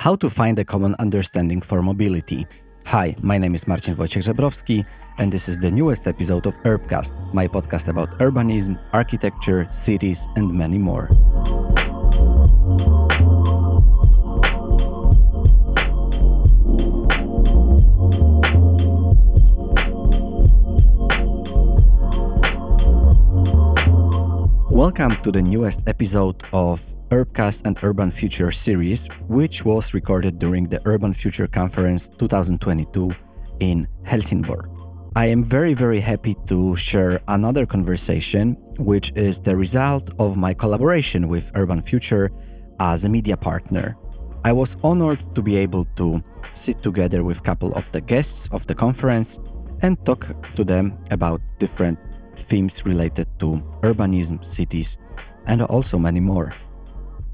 How to find a common understanding for mobility. Hi, my name is Marcin Wojciech Żebrowski, and this is the newest episode of Urbcast, my podcast about urbanism, architecture, cities, and many more. Welcome to the newest episode of Urbcast and Urban Future series, which was recorded during the Urban Future Conference 2022 in Helsingborg. I am very, very happy to share another conversation, which is the result of my collaboration with Urban Future as a media partner. I was honored to be able to sit together with a couple of the guests of the conference and talk to them about different themes related to urbanism, cities, and also many more.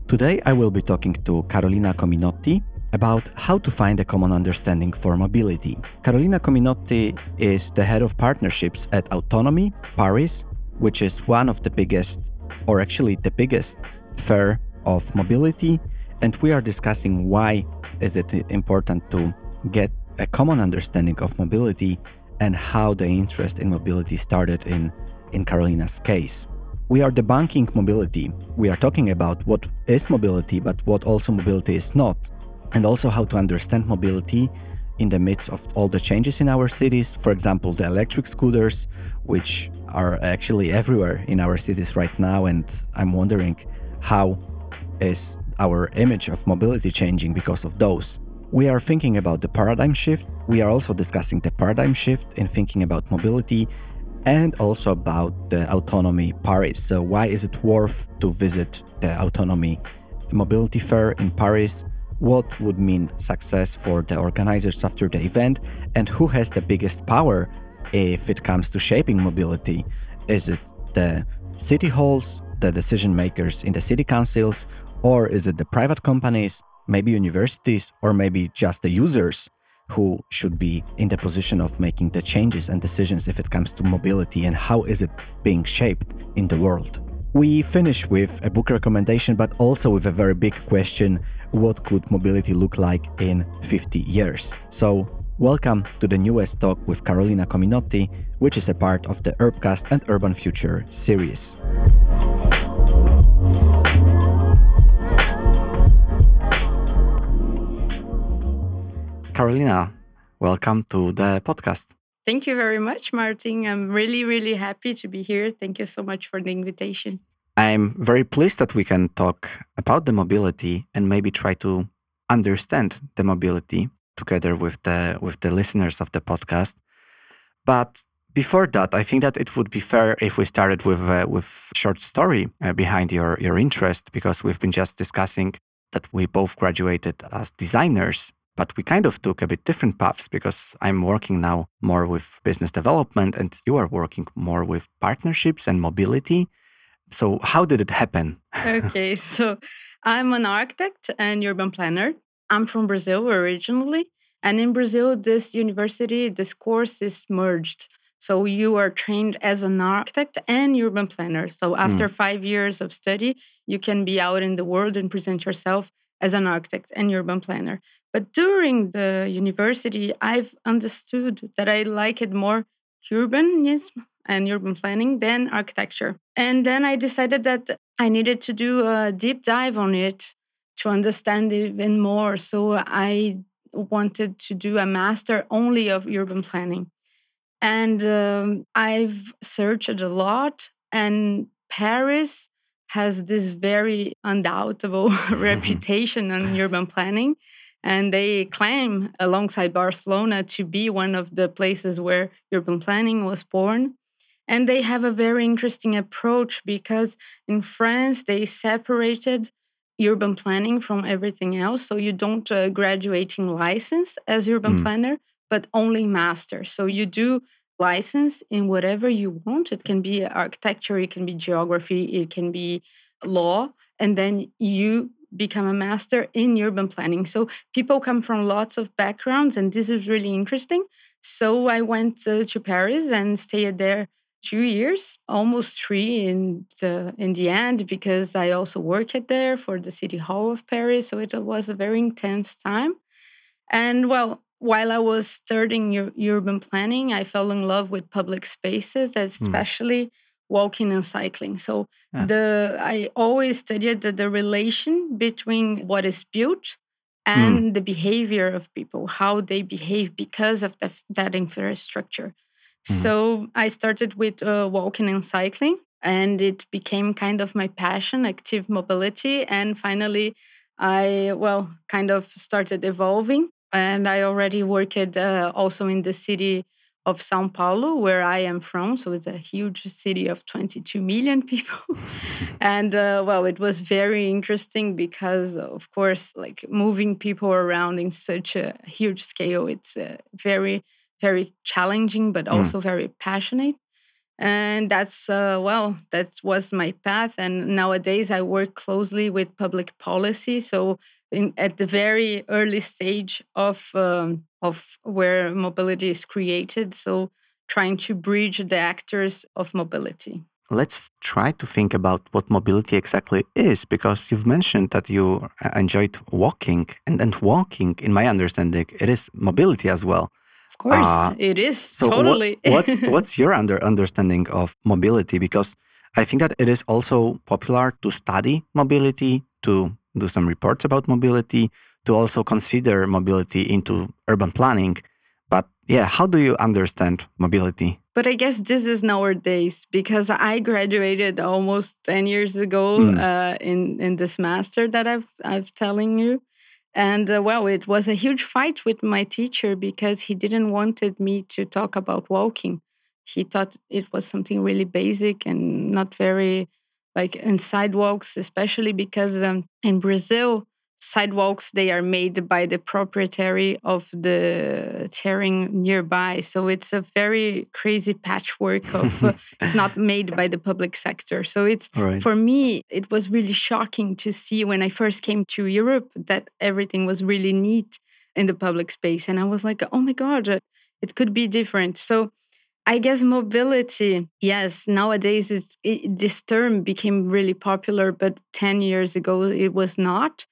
Today, I will be talking to Carolina Cominotti about how to find a common understanding for mobility. Carolina Cominotti is the head of partnerships at Autonomy Paris, which is one of the biggest, or actually the biggest, fair of mobility. And we are discussing why is it important to get a common understanding of mobility and how the interest in mobility started in, in Carolina's case. We are debunking mobility. We are talking about what is mobility, but what also mobility is not, and also how to understand mobility in the midst of all the changes in our cities. For example, the electric scooters, which are actually everywhere in our cities right now, and I'm wondering how is our image of mobility changing because of those. We are thinking about the paradigm shift. We are also discussing the paradigm shift in thinking about mobility and also about the autonomy Paris. So, why is it worth to visit the autonomy mobility fair in Paris? What would mean success for the organizers after the event? And who has the biggest power if it comes to shaping mobility? Is it the city halls, the decision makers in the city councils, or is it the private companies? maybe universities, or maybe just the users who should be in the position of making the changes and decisions if it comes to mobility and how is it being shaped in the world. We finish with a book recommendation, but also with a very big question what could mobility look like in 50 years? So, welcome to the newest talk with Carolina Cominotti, which is a part of the Urbcast and Urban Future series. Carolina, welcome to the podcast. Thank you very much, Martin. I'm really, really happy to be here. Thank you so much for the invitation. I'm very pleased that we can talk about the mobility and maybe try to understand the mobility together with the with the listeners of the podcast. But before that, I think that it would be fair if we started with uh, with short story uh, behind your your interest because we've been just discussing that we both graduated as designers but we kind of took a bit different paths because I'm working now more with business development and you are working more with partnerships and mobility. So, how did it happen? okay, so I'm an architect and urban planner. I'm from Brazil originally. And in Brazil, this university, this course is merged. So you are trained as an architect and urban planner. So after mm. five years of study, you can be out in the world and present yourself as an architect and urban planner. But during the university, I've understood that I like it more urbanism and urban planning than architecture. And then I decided that I needed to do a deep dive on it to understand even more. So I wanted to do a master only of urban planning. And um, I've searched a lot, and Paris has this very undoubtable reputation on urban planning. And they claim, alongside Barcelona, to be one of the places where urban planning was born. And they have a very interesting approach because in France, they separated urban planning from everything else. So you don't uh, graduating license as urban mm. planner, but only master. So you do license in whatever you want. It can be architecture, it can be geography, it can be law. And then you become a master in urban planning. So people come from lots of backgrounds, and this is really interesting. So I went uh, to Paris and stayed there two years, almost three in the in the end, because I also worked there for the City Hall of Paris. So it was a very intense time. And well, while I was studying urban planning, I fell in love with public spaces, hmm. especially mm. Walking and cycling. So yeah. the I always studied the, the relation between what is built hmm. and mm. the behavior of people, how they behave because of the, that infrastructure. Mm. So I started with uh, walking and cycling, and it became kind of my passion, active mobility. And finally, I, well, kind of started evolving and I already worked uh, also in the city of Sao Paulo, where I am from. So it's a huge city of 22 million people. and uh, well, it was very interesting because, of course, like moving people around in such a huge scale, it's uh, very, very challenging, but hmm. also mm. very passionate. And that's, uh, well, that was my path. And nowadays I work closely with public policy. So in, at the very early stage of um, of where mobility is created. So trying to bridge the actors of mobility. Let's try to think about what mobility exactly is, because you've mentioned that you uh, enjoyed walking, and, and walking, in my understanding, it is mobility as well. Of course, uh, it is so totally. What, what's what's your under understanding of mobility? Because I think that it is also popular to study mobility, to do some reports about mobility, to also consider mobility into urban planning. But yeah, how do you understand mobility? But I guess this is nowadays because I graduated almost 10 years ago mm. uh, in, in this master that I've, I've telling you. And uh, well, it was a huge fight with my teacher because he didn't wanted me to talk about walking. He thought it was something really basic and not very like in sidewalks, especially because um, in Brazil, sidewalks they are made by the proprietary of the terrain nearby so it's a very crazy patchwork of uh, it's not made by the public sector so it's right. for me it was really shocking to see when i first came to europe that everything was really neat in the public space and i was like oh my god it could be different so I guess mobility, yes, nowadays it's, it, this term became really popular, but 10 years ago it was not.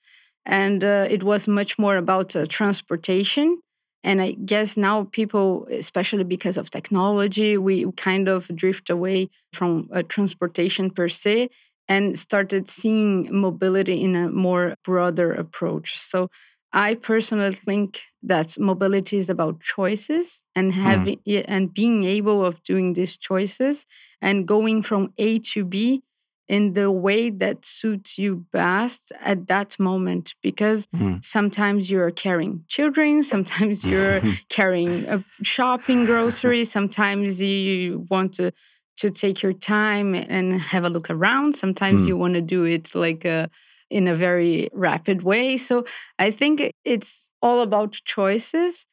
And uh, it was much more about uh, transportation. And I guess now people, especially because of technology, we kind of drift away from uh, transportation per se and started seeing mobility in a more broader approach. So I personally think that mobility is about choices and hmm. having mm. and being able of doing these choices and going from A to B in the way that suits you best at that moment because mm. sometimes you're carrying children sometimes you're carrying a shopping groceries sometimes you want to to take your time and have a look around sometimes mm. you want to do it like a in a very rapid way. So I think it's all about choices.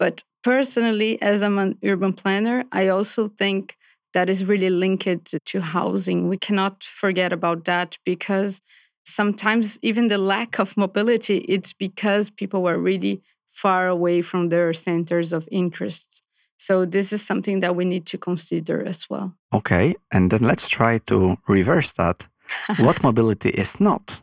But personally, as I'm an urban planner, I also think that is really linked to housing. We cannot forget about that because sometimes even the lack of mobility, it's because people are really far away from their centers of interest. So this is something that we need to consider as well. Okay, and then let's try to reverse that. what mobility is not?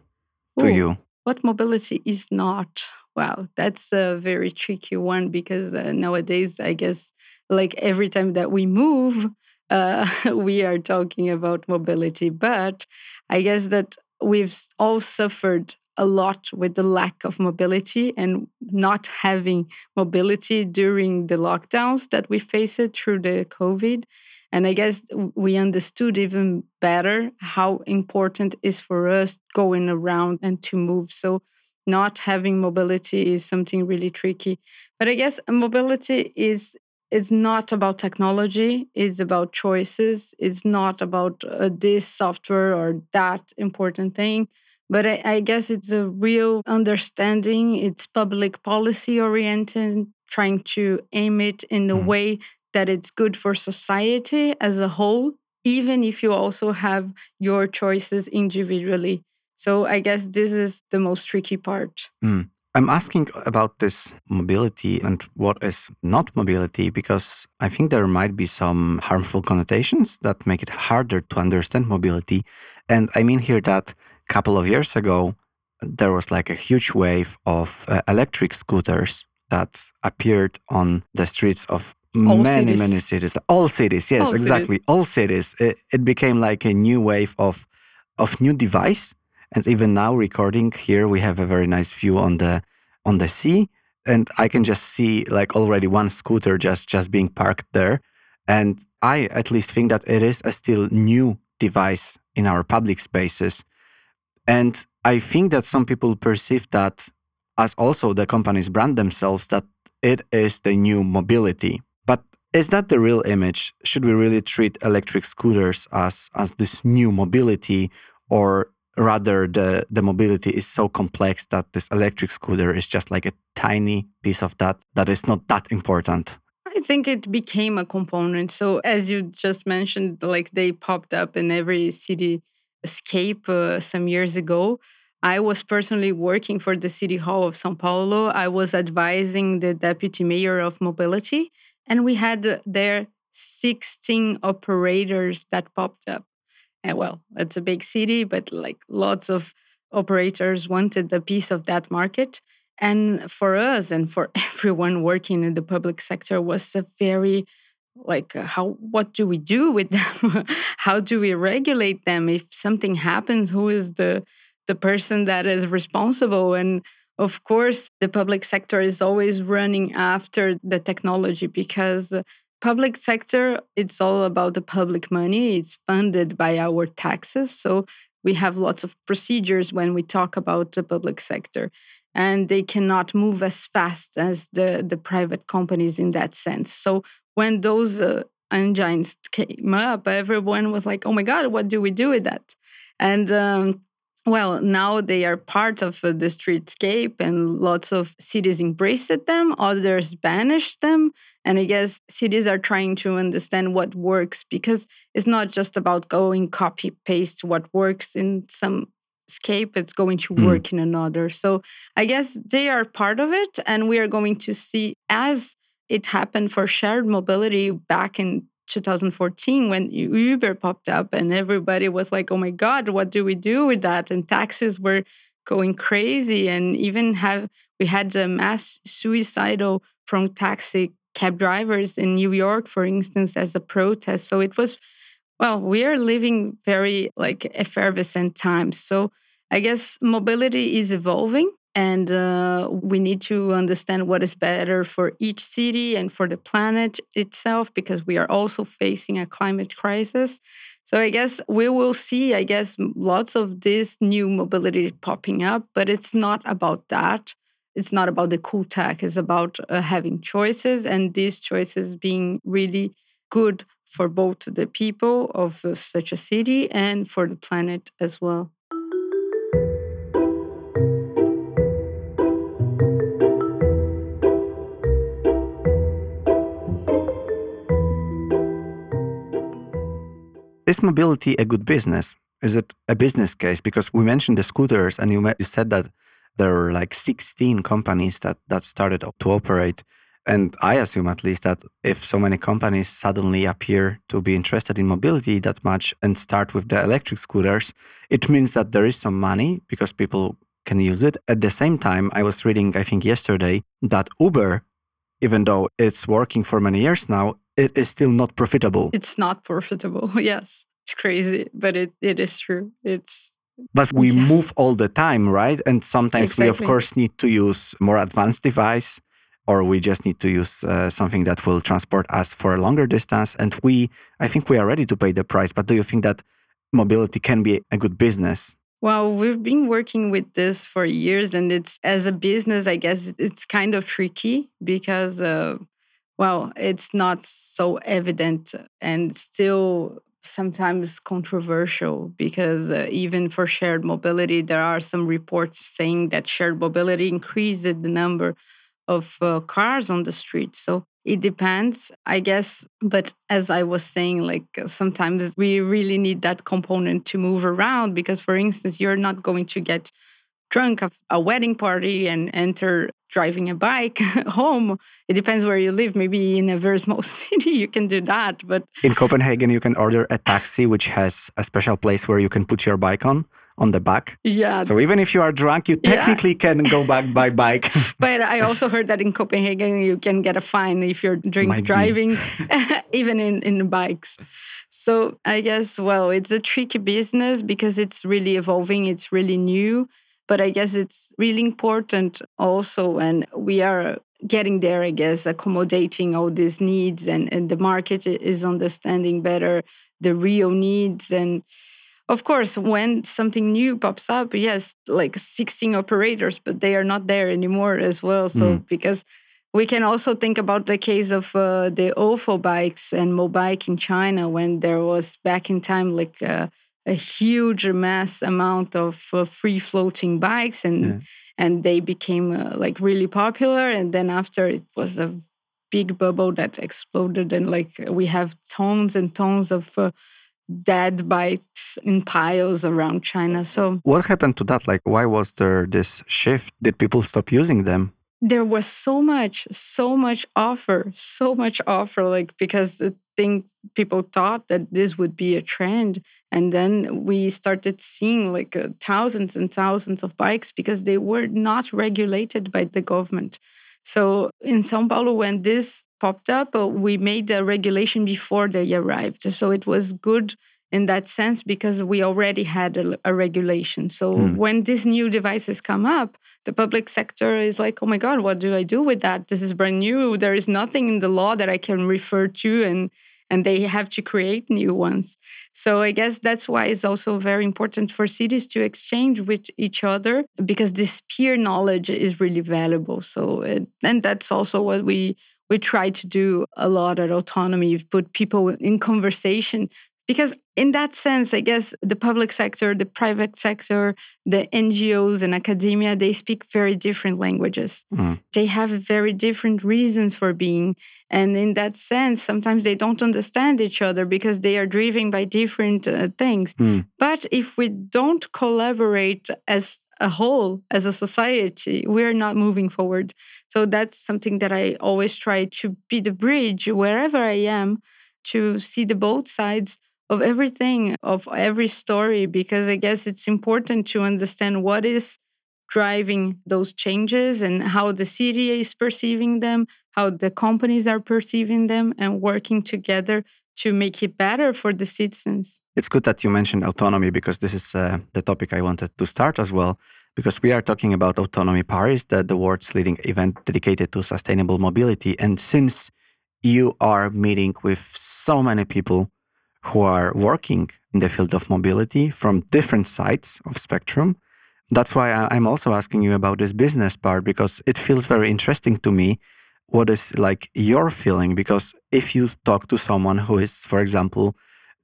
to Ooh, you? What mobility is not? Wow, that's a very tricky one because uh, nowadays, I guess, like every time that we move, uh, we are talking about mobility. But I guess that we've all suffered a lot with the lack of mobility and not having mobility during the lockdowns that we faced through the COVID. And I guess we understood even better how important is for us going around and to move. So not having mobility is something really tricky. But I guess mobility is it's not about technology it's about choices it's not about uh, this software or that important thing but I, I, guess it's a real understanding it's public policy oriented trying to aim it in a mm. way that it's good for society as a whole, even if you also have your choices individually. So I guess this is the most tricky part. Mm. I'm asking about this mobility and what is not mobility because I think there might be some harmful connotations that make it harder to understand mobility. And I mean here that a couple of years ago, there was like a huge wave of uh, electric scooters that appeared on the streets of all many, cities. many cities. All cities, yes, all exactly. Cities. All cities. It, it became like a new wave of of new device and even now, recording here, we have a very nice view on the on the sea, and I can just see like already one scooter just just being parked there. And I at least think that it is a still new device in our public spaces. And I think that some people perceive that as also the companies brand themselves that it is the new mobility. But is that the real image? Should we really treat electric scooters as as this new mobility or rather the the mobility is so complex that this electric scooter is just like a tiny piece of that that is not that important. I think it became a component. So as you just mentioned like they popped up in every city escape uh, some years ago. I was personally working for the city hall of sao paulo. I was advising the deputy mayor of mobility and we had there 16 operators that popped up and well, it's a big city, but like lots of operators wanted a piece of that market. And for us and for everyone working in the public sector was a very like uh, how what do we do with them? How do we regulate them? If something happens who is the the person that is responsible? And of course the public sector is always running after the technology because public sector, it's all about the public money. It's funded by our taxes. So we have lots of procedures when we talk about the public sector. And they cannot move as fast as the, the private companies in that sense. So when those uh, engines came up, everyone was like, oh my God, what do we do with that? And um, well, now they are part of uh, the streetscape, and lots of cities embraced them, others banished them. And I guess cities are trying to understand what works because it's not just about going copy paste what works in some scape, it's going to hmm. work mm. in another. So I guess they are part of it, and we are going to see as it happened for shared mobility back in 2014 when Uber popped up and everybody was like, oh my God, what do we do with that? And taxis were going crazy. And even have we had a mass suicidal from taxi cab drivers in New York, for instance, as a protest. So it was, well, we are living very like effervescent times. So I guess mobility is evolving and uh, we need to understand what is better for each city and for the planet itself because we are also facing a climate crisis. So i guess we will see i guess lots of this new mobility popping up but it's not about that. It's not about the cool tech. It's about uh, having choices and these choices being really good for both the people of uh, such a city and for the planet as well Is mobility a good business? Is it a business case? Because we mentioned the scooters, and you, you said that there are like 16 companies that, that started to operate. And I assume, at least, that if so many companies suddenly appear to be interested in mobility that much and start with the electric scooters, it means that there is some money because people can use it. At the same time, I was reading, I think yesterday, that Uber, even though it's working for many years now, it is still not profitable. It's not profitable. Yes. It's crazy, but it, it is true. It's but we yes. move all the time, right? And sometimes exactly. we of course need to use more advanced device or we just need to use uh, something that will transport us for a longer distance and we I think we are ready to pay the price, but do you think that mobility can be a good business? Well, we've been working with this for years, and it's as a business, I guess it's kind of tricky because uh, well, it's not so evident and still sometimes controversial because uh, even for shared mobility, there are some reports saying that shared mobility increased the number of uh, cars on the street. So it depends, I guess. But as I was saying, like sometimes we really need that component to move around because, for instance, you're not going to get drunk at a wedding party and enter driving a bike home. It depends where you live. Maybe in a very small city you can do that, but in Copenhagen you can order a taxi which has a special place where you can put your bike on on the back. Yeah. So even if you are drunk, you technically yeah. can go back by bike. but I also heard that in Copenhagen you can get a fine if you're drink Might driving, even in in bikes. So I guess well, it's a tricky business because it's really evolving. It's really new. But I guess it's really important also, and we are getting there, I guess, accommodating all these needs, and, and the market is understanding better the real needs and of course, when something new pops up, yes, like 16 operators, but they are not there anymore as well. So, mm. because we can also think about the case of uh, the OFO bikes and Mobike in China when there was back in time like uh, a huge mass amount of uh, free floating bikes and yeah. and they became uh, like really popular and then after it was a big bubble that exploded and like we have tons and tons of uh, dead bikes in piles around China. So, what happened to that? Like, why was there this shift? Did people stop using them? There was so much, so much offer, so much offer, like, because the thing people thought that this would be a trend. And then we started seeing like uh, thousands and thousands of bikes because they were not regulated by the government. So in Sao Paulo, when this popped up, uh, we made the regulation before they arrived. So it was good in that sense because we already had a, a regulation. So mm. when these new devices come up, the public sector is like, oh my God, what do I do with that? This is brand new. There is nothing in the law that I can refer to and and they have to create new ones. So I guess that's why it's also very important for cities to exchange with each other because this peer knowledge is really valuable. So it, and that's also what we we try to do a lot at autonomy put people in conversation because in that sense i guess the public sector the private sector the ngos and academia they speak very different languages. Mm. they have very different reasons for being. And in that sense sometimes they don't understand each other because they are driven by different uh, things. Mm. but if we don't collaborate as a whole as a society we're not moving forward. So that's something that i always try to be the bridge wherever i am to see the both sides of everything, of every story, because I guess it's important to understand what is driving those changes and how the city is perceiving them, how the companies are perceiving them, and working together to make it better for the citizens. It's good that you mentioned autonomy because this is uh, the topic I wanted to start as well. Because we are talking about Autonomy Paris, the, the world's leading event dedicated to sustainable mobility. And since you are meeting with so many people who are working in the field of mobility from different sides of spectrum. That's why I'm also asking you about this business part because it feels very interesting to me. What is like your feeling? Because if you talk to someone who is, for example,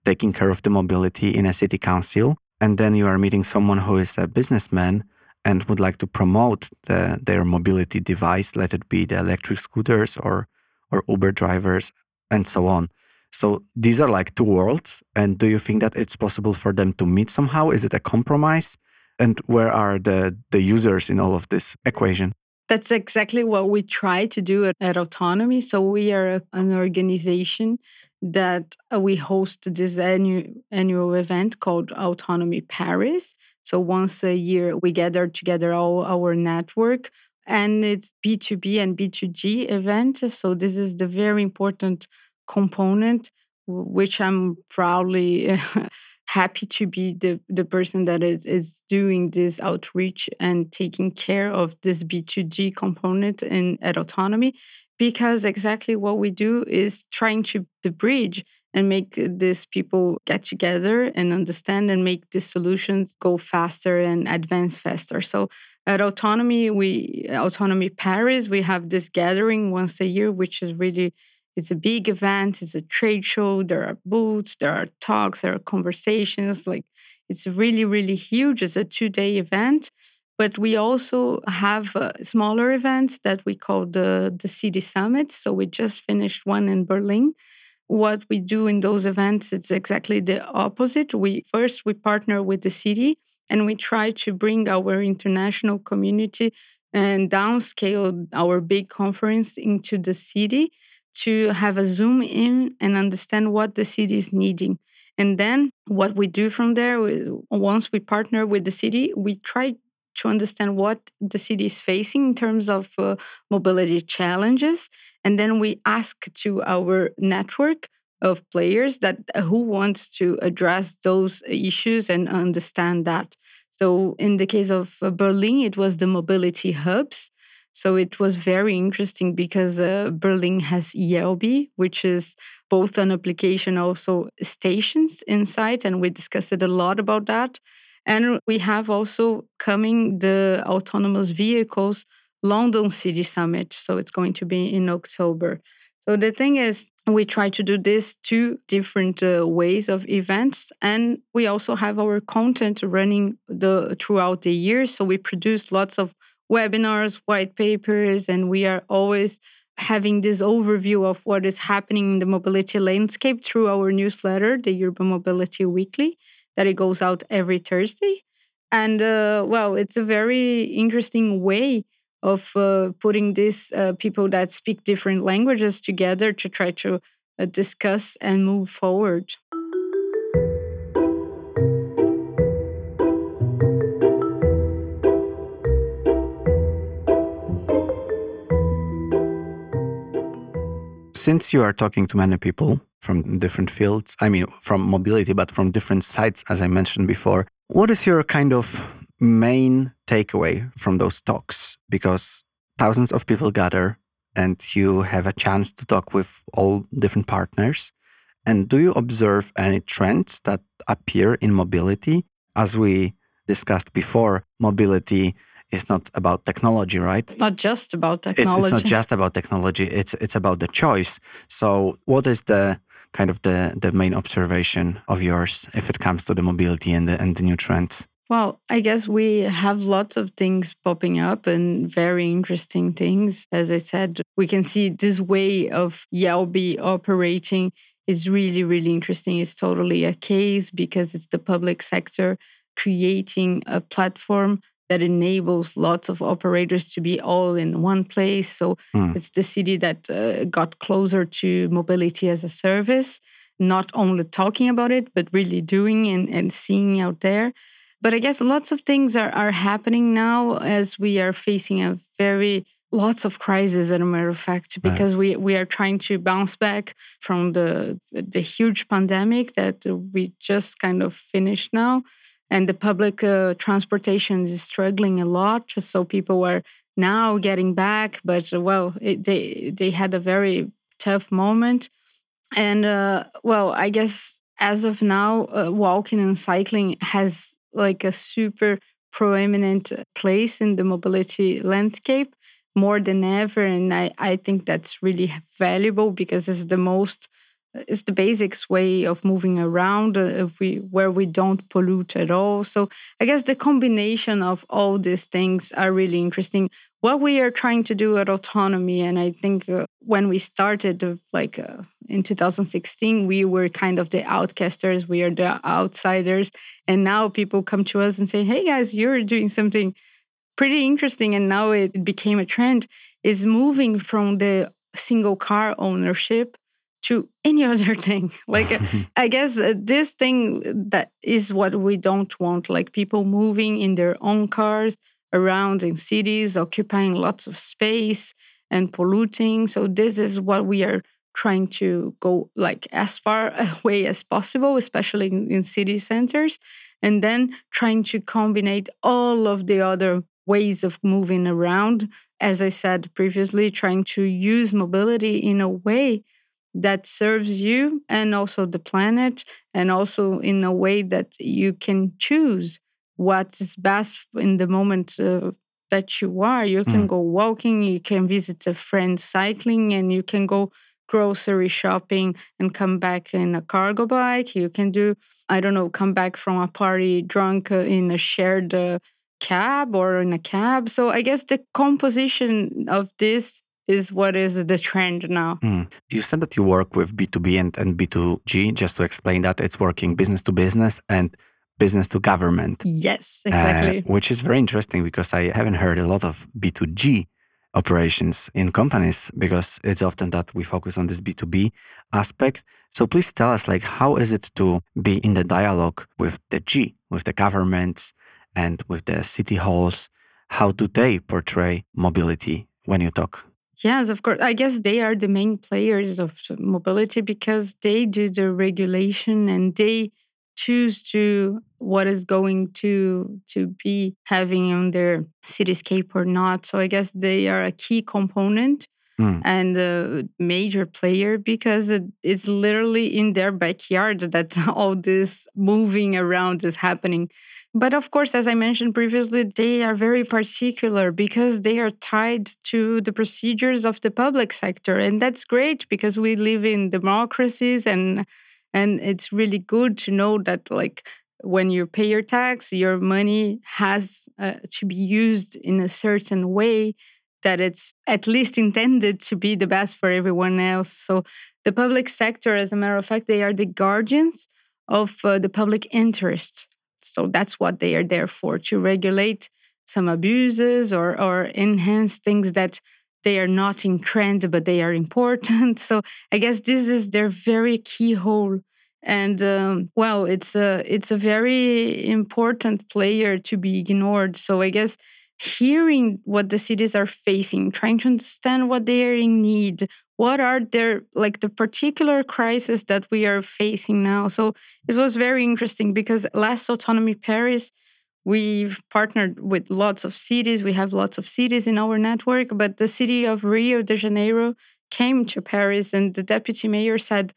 taking care of the mobility in a city council, and then you are meeting someone who is a businessman and would like to promote the, their mobility device, let it be the electric scooters or or Uber drivers and so on. So these are like two worlds. And do you think that it's possible for them to meet somehow? Is it a compromise? And where are the, the users in all of this equation? That's exactly what we try to do at, at Autonomy. So we are an organization that uh, we host this annual, annual event called Autonomy Paris. So once a year, we gather together all our network and it's B2B and B2G event. So this is the very important component, which I'm proudly happy to be the, the person that is, is doing this outreach and taking care of this B2G component in at autonomy. Because exactly what we do is trying to the bridge and make these people get together and understand and make the solutions go faster and advance faster. So at Autonomy, we Autonomy Paris, we have this gathering once a year, which is really it's a big event, it's a trade show, there are booths, there are talks, there are conversations. Like it's really, really huge. It's a two day event. But we also have uh, smaller events that we call the, the City Summit. So we just finished one in Berlin what we do in those events it's exactly the opposite we first we partner with the city and we try to bring our international community and downscale our big conference into the city to have a zoom in and understand what the city is needing. And then what we do from there once we partner with the city we try to understand what the city is facing in terms of uh, mobility challenges. And then we ask to our network of players that uh, who wants to address those issues and understand that. So in the case of uh, berlin it was the mobility hubs so it was very interesting because uh, Berlin has Jelbi, which is both an application, also stations inside, and we discussed it a lot about that. And we have also coming the autonomous vehicles London City Summit. So it's going to be in October. So the thing is, we try to do this two different uh, ways of events, and we also have our content running the throughout the year. So we produce lots of webinars, white papers, and we are always having this overview of what is happening in the mobility landscape through our newsletter, the Urban Mobility Weekly that it goes out every Thursday. And uh, well, it's a very interesting way of uh, putting these uh, people that speak different languages together to try to uh, discuss and move forward. Since you are talking to many people, from different fields. I mean, from mobility, but from different sites, as I mentioned before. What is your kind of main takeaway from those talks? Because thousands of people gather and you have a chance to talk with all different partners. And do you observe any trends that appear in mobility? As we discussed before, mobility is not about technology, right? It's not just about technology. It's, it's, not just about technology. It's it's about the choice. So, what is the kind of the the main observation of yours if it comes to the mobility and the and the new trends? Well, I guess we have lots of things popping up and very interesting things. As I said, we can see this way of Jelbi operating is really, really interesting. It's totally a case because it's the public sector creating a platform that enables lots of operators to be all in one place. So mm. it's the city that uh, got closer to mobility as a service, not only talking about it, but really doing and, and seeing out there. But I guess lots of things are, are happening now as we are facing a very lots of crises as a matter of fact because we, we are trying to bounce back from the the huge pandemic that we just kind of finished now and the public uh, transportation is struggling a lot. So people are now getting back, but uh, well, it, they they had a very tough moment, and uh, well, I guess as of now, uh, walking and cycling has like a super proeminent place in the mobility landscape more than ever, and I I think that's really valuable because it's the most it's the basics way of moving around uh, we, where we don't pollute at all. So i guess the combination of all these things are really interesting. What we are trying to do at autonomy and i think uh, when we started uh, like uh, in 2016 we were kind of the outcasters we are the outsiders. And now people come to us and say hey guys you're doing something pretty interesting and now it became a trend is moving from the single car ownership to any other thing. Like uh, i guess uh, this thing that is what we don't want like people moving in their own cars around in cities occupying lots of space and polluting. So this is what we are trying to go like as far away as possible especially in, in city centers and then trying to combine all of the other ways of moving around. As i said previously trying to use mobility in a way that serves you and also the planet, and also in a way that you can choose what is best in the moment uh, that you are. You can mm. go walking, you can visit a friend cycling, and you can go grocery shopping and come back in a cargo bike. You can do, I don't know, come back from a party drunk uh, in a shared uh, cab or in a cab. So I guess the composition of this is what is the trend now. Mm. You said that you work with B2B and, and B2G. Just to explain that, it's working business to business and business to government. Yes, exactly. Uh, which is very interesting because I haven't heard a lot of B2G operations in companies because it's often that we focus on this B2B aspect. So please tell us like how is it to be in the dialogue with the G, with the governments and with the city halls? How do they portray mobility when you talk? Yes, of course. I guess they are the main players of mobility because they do the regulation and they choose to what is going to to be having on their cityscape or not. So I guess they are a key component mm. and a major player because it's literally in their backyard that all this moving around is happening. But of course, as I mentioned previously, they are very particular because they are tied to the procedures of the public sector. And that's great because we live in democracies and and it's really good to know that like when you pay your tax your money has uh, to be used in a certain way that it's at least intended to be the best for everyone else. So the public sector as a matter of fact they are the guardians of uh, the public interest. So that's what they are there for to regulate some abuses or or enhance things that they are not in trend but they are important. So i guess this is their very keyhole. And um, well it's a it's a very important player to be ignored. So i guess hearing what the cities are facing trying to understand what they are in need what are their like the particular crisis that we are facing now so it was very interesting because last autonomy paris We've partnered with lots of cities. We have lots of cities in our network, but the city of Rio de Janeiro came to Paris, and the deputy mayor said,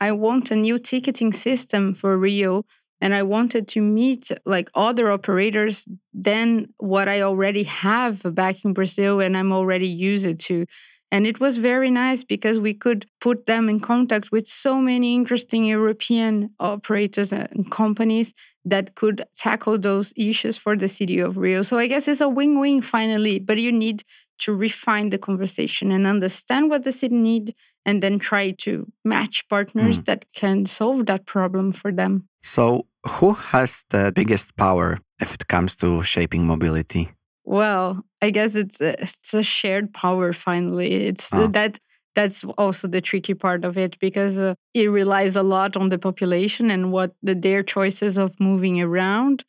I want a new ticketing system for Rio. And I wanted to meet like other operators than what I already have back in Brazil and I'm already used to. And it was very nice because we could put them in contact with so many interesting European operators and companies that could tackle those issues for the city of Rio. So I guess it's a win win finally, but you need to refine the conversation and understand what the city need and then try to match partners mm. that can solve that problem for them. So, who has the biggest power if it comes to shaping mobility? Well, I guess it's a, it's a shared power. Finally, it's oh. that that's also the tricky part of it because uh, it relies a lot on the population and what the, their choices of moving around.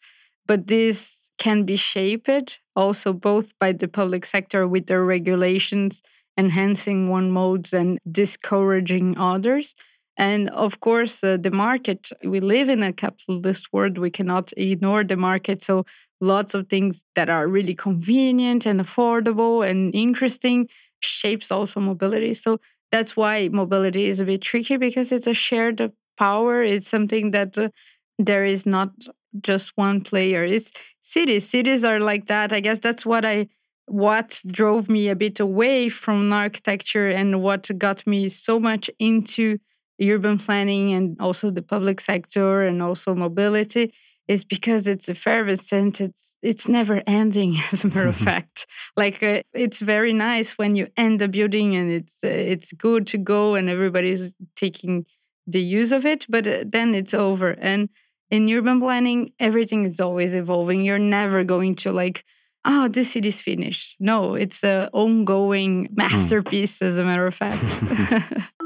But this can be shaped also both by the public sector with their regulations enhancing one modes and discouraging others. And of course, uh, the market, we live in a capitalist world. We cannot ignore the market. So, lots of things that are really convenient and affordable and interesting shapes also mobility. So, that's why mobility is a bit tricky because it's a shared power. It's something that uh, there is not just one player. It's cities. Cities are like that. I guess that's what I what drove me a bit away from architecture and what got me so much into urban planning and also the public sector and also mobility is because it's effervescent it's it's never ending as a matter of fact. Like uh, it's very nice when you end a building and it's uh, it's good to go and everybody's taking the use of it but uh, then it's over. And in urban planning everything is always evolving. You're never going to like oh, this city is finished. No, it's an ongoing hmm. masterpiece, mm. as a matter of fact.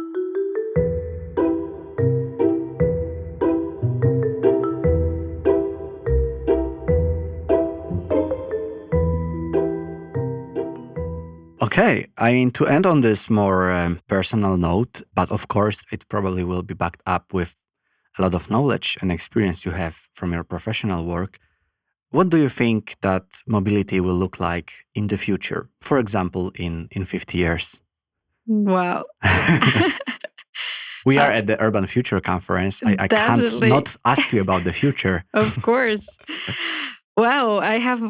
Okay, I mean, to end on this more um, personal note, but of course, it probably will be backed up with a lot of knowledge and experience you have from your professional work. What do you think that mobility will look like in the future? For example, in, in 50 years? Wow. we are uh, at the Urban Future Conference. I, I can't not ask you about the future. of course. wow. I have,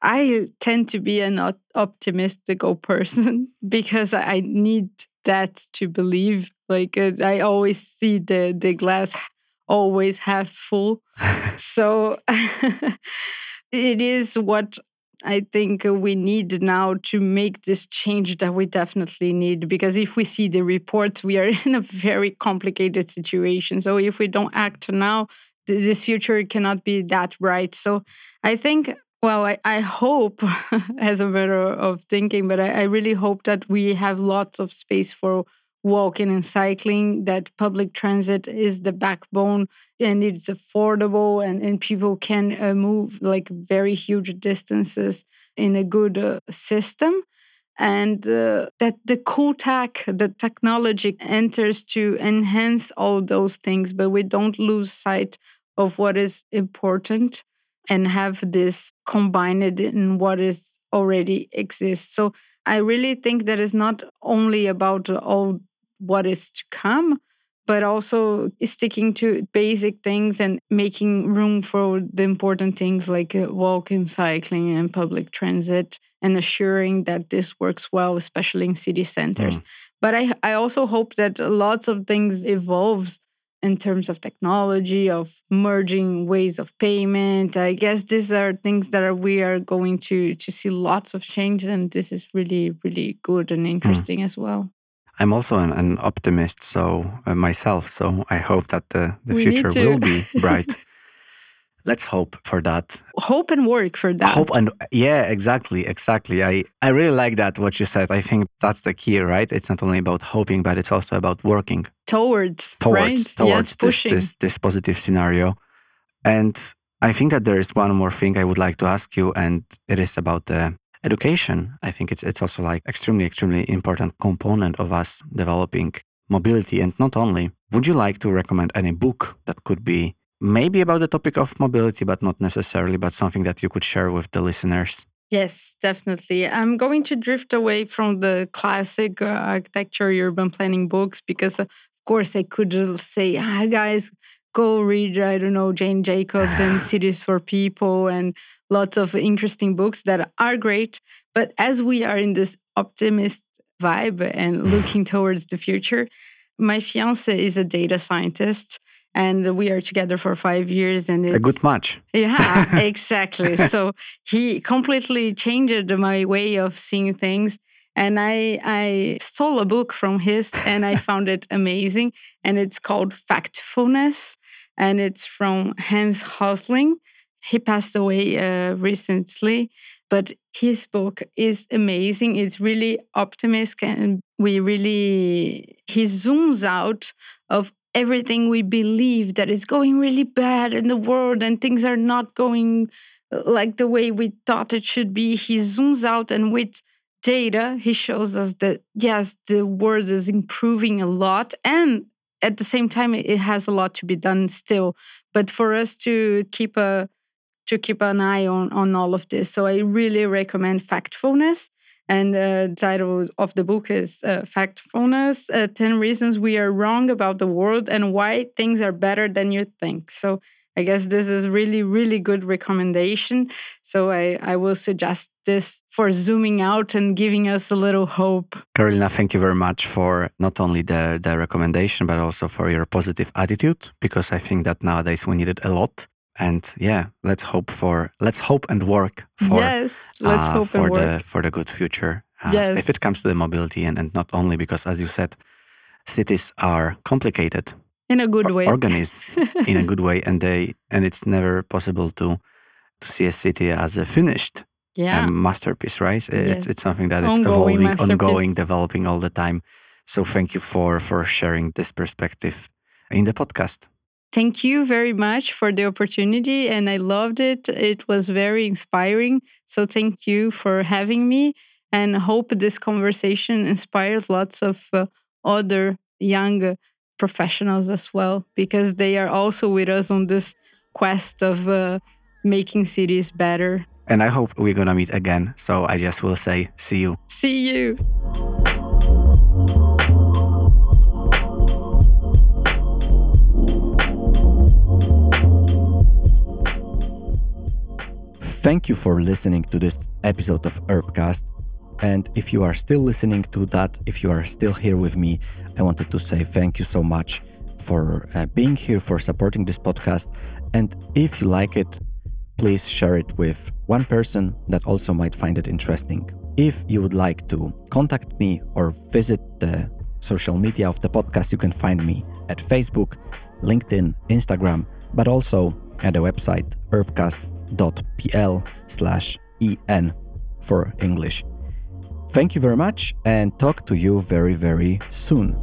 I tend to be an optimistical person because I need that to believe. Like uh, I always see the, the glass always half full. so it is what I think we need now to make this change that we definitely need because if we see the reports, we are in a very complicated situation. So if we don't act now, this future cannot be that bright. So I think well, I, I hope, as a matter of thinking, but I, I really hope that we have lots of space for walking and cycling, that public transit is the backbone and it's affordable and, and people can uh, move like very huge distances in a good uh, system. And uh, that the cool tech, the technology enters to enhance all those things, but we don't lose sight of what is important and have this combined in what is already exists. So I really think that is not only about all what is to come, but also sticking to basic things and making room for the important things like uh, walking, cycling, and public transit, and assuring that this works well, especially in city centers. Mm. But I, I also hope that lots of things evolves in terms of technology, of merging ways of payment. I guess these are things that are, we are going to to see lots of change, and this is really really good and hmm. interesting mm. as well. I'm also an, an optimist, so uh, myself. So I hope that the, the future will be bright. let's hope for that. Hope and work for that. Hope and yeah exactly exactly. I i really like that what you said. I think that's the key right? It's not only about hoping but it's also about working. Towards towards right? towards yes, this, this this positive scenario. And i think that there is one more thing i would like to ask you and it is about the education i think it's it's also like extremely extremely important component of us developing mobility and not only would you like to recommend any book that could be maybe about the topic of mobility, but not necessarily, but something that you could share with the listeners? Yes, definitely. I'm going to drift away from the classic uh, architecture urban planning books because, of course, I could say, ah, guys, go read, I don't know, Jane Jacobs and Cities for People and lots of interesting books that are great. But as we are in this optimist vibe and looking towards the future, my fiance is a data scientist and we are together for five years and it's a good match. Yeah exactly. So he completely changed my way of seeing things and i i stole a book from his and i found it amazing and it's called factfulness and it's from hans rosling he passed away uh, recently but his book is amazing. It's really optimistic and we really he zooms out of everything we believe that is going really bad in the world and things are not going uh, like the way we thought it should be. He zooms out and with data he shows us that yes the world is improving a lot and at the same time it has a lot to be done still. But for us to keep a to keep an eye on on all of this. So i really recommend factfulness. And uh, the title of the book is uh, Factfulness uh, 10 Reasons We Are Wrong About the World and Why Things Are Better Than You Think. So I guess this is really, really good recommendation. So I, I will suggest this for zooming out and giving us a little hope. Carolina, thank you very much for not only the, the recommendation, but also for your positive attitude, because I think that nowadays we need it a lot and yeah let's hope for let's hope and work for yes let's uh, hope for and the work. for the good future uh, yes. if it comes to the mobility and, and not only because as you said cities are complicated in a good way organisms in a good way and they and it's never possible to to see a city as a finished yeah. um, masterpiece right yes. it's it's something that it's evolving ongoing developing all the time so thank you for for sharing this perspective in the podcast Thank you very much for the opportunity, and I loved it. It was very inspiring. So, thank you for having me, and hope this conversation inspires lots of uh, other young professionals as well, because they are also with us on this quest of uh, making cities better. And I hope we're gonna meet again. So, I just will say, see you. See you. Thank you for listening to this episode of Urbcast. And if you are still listening to that, if you are still here with me, I wanted to say thank you so much for uh, being here, for supporting this podcast. And if you like it, please share it with one person that also might find it interesting. If you would like to contact me or visit the social media of the podcast, you can find me at Facebook, LinkedIn, Instagram, but also at the website urbcast.pl slash en for English. Thank you very much and talk to you very, very soon.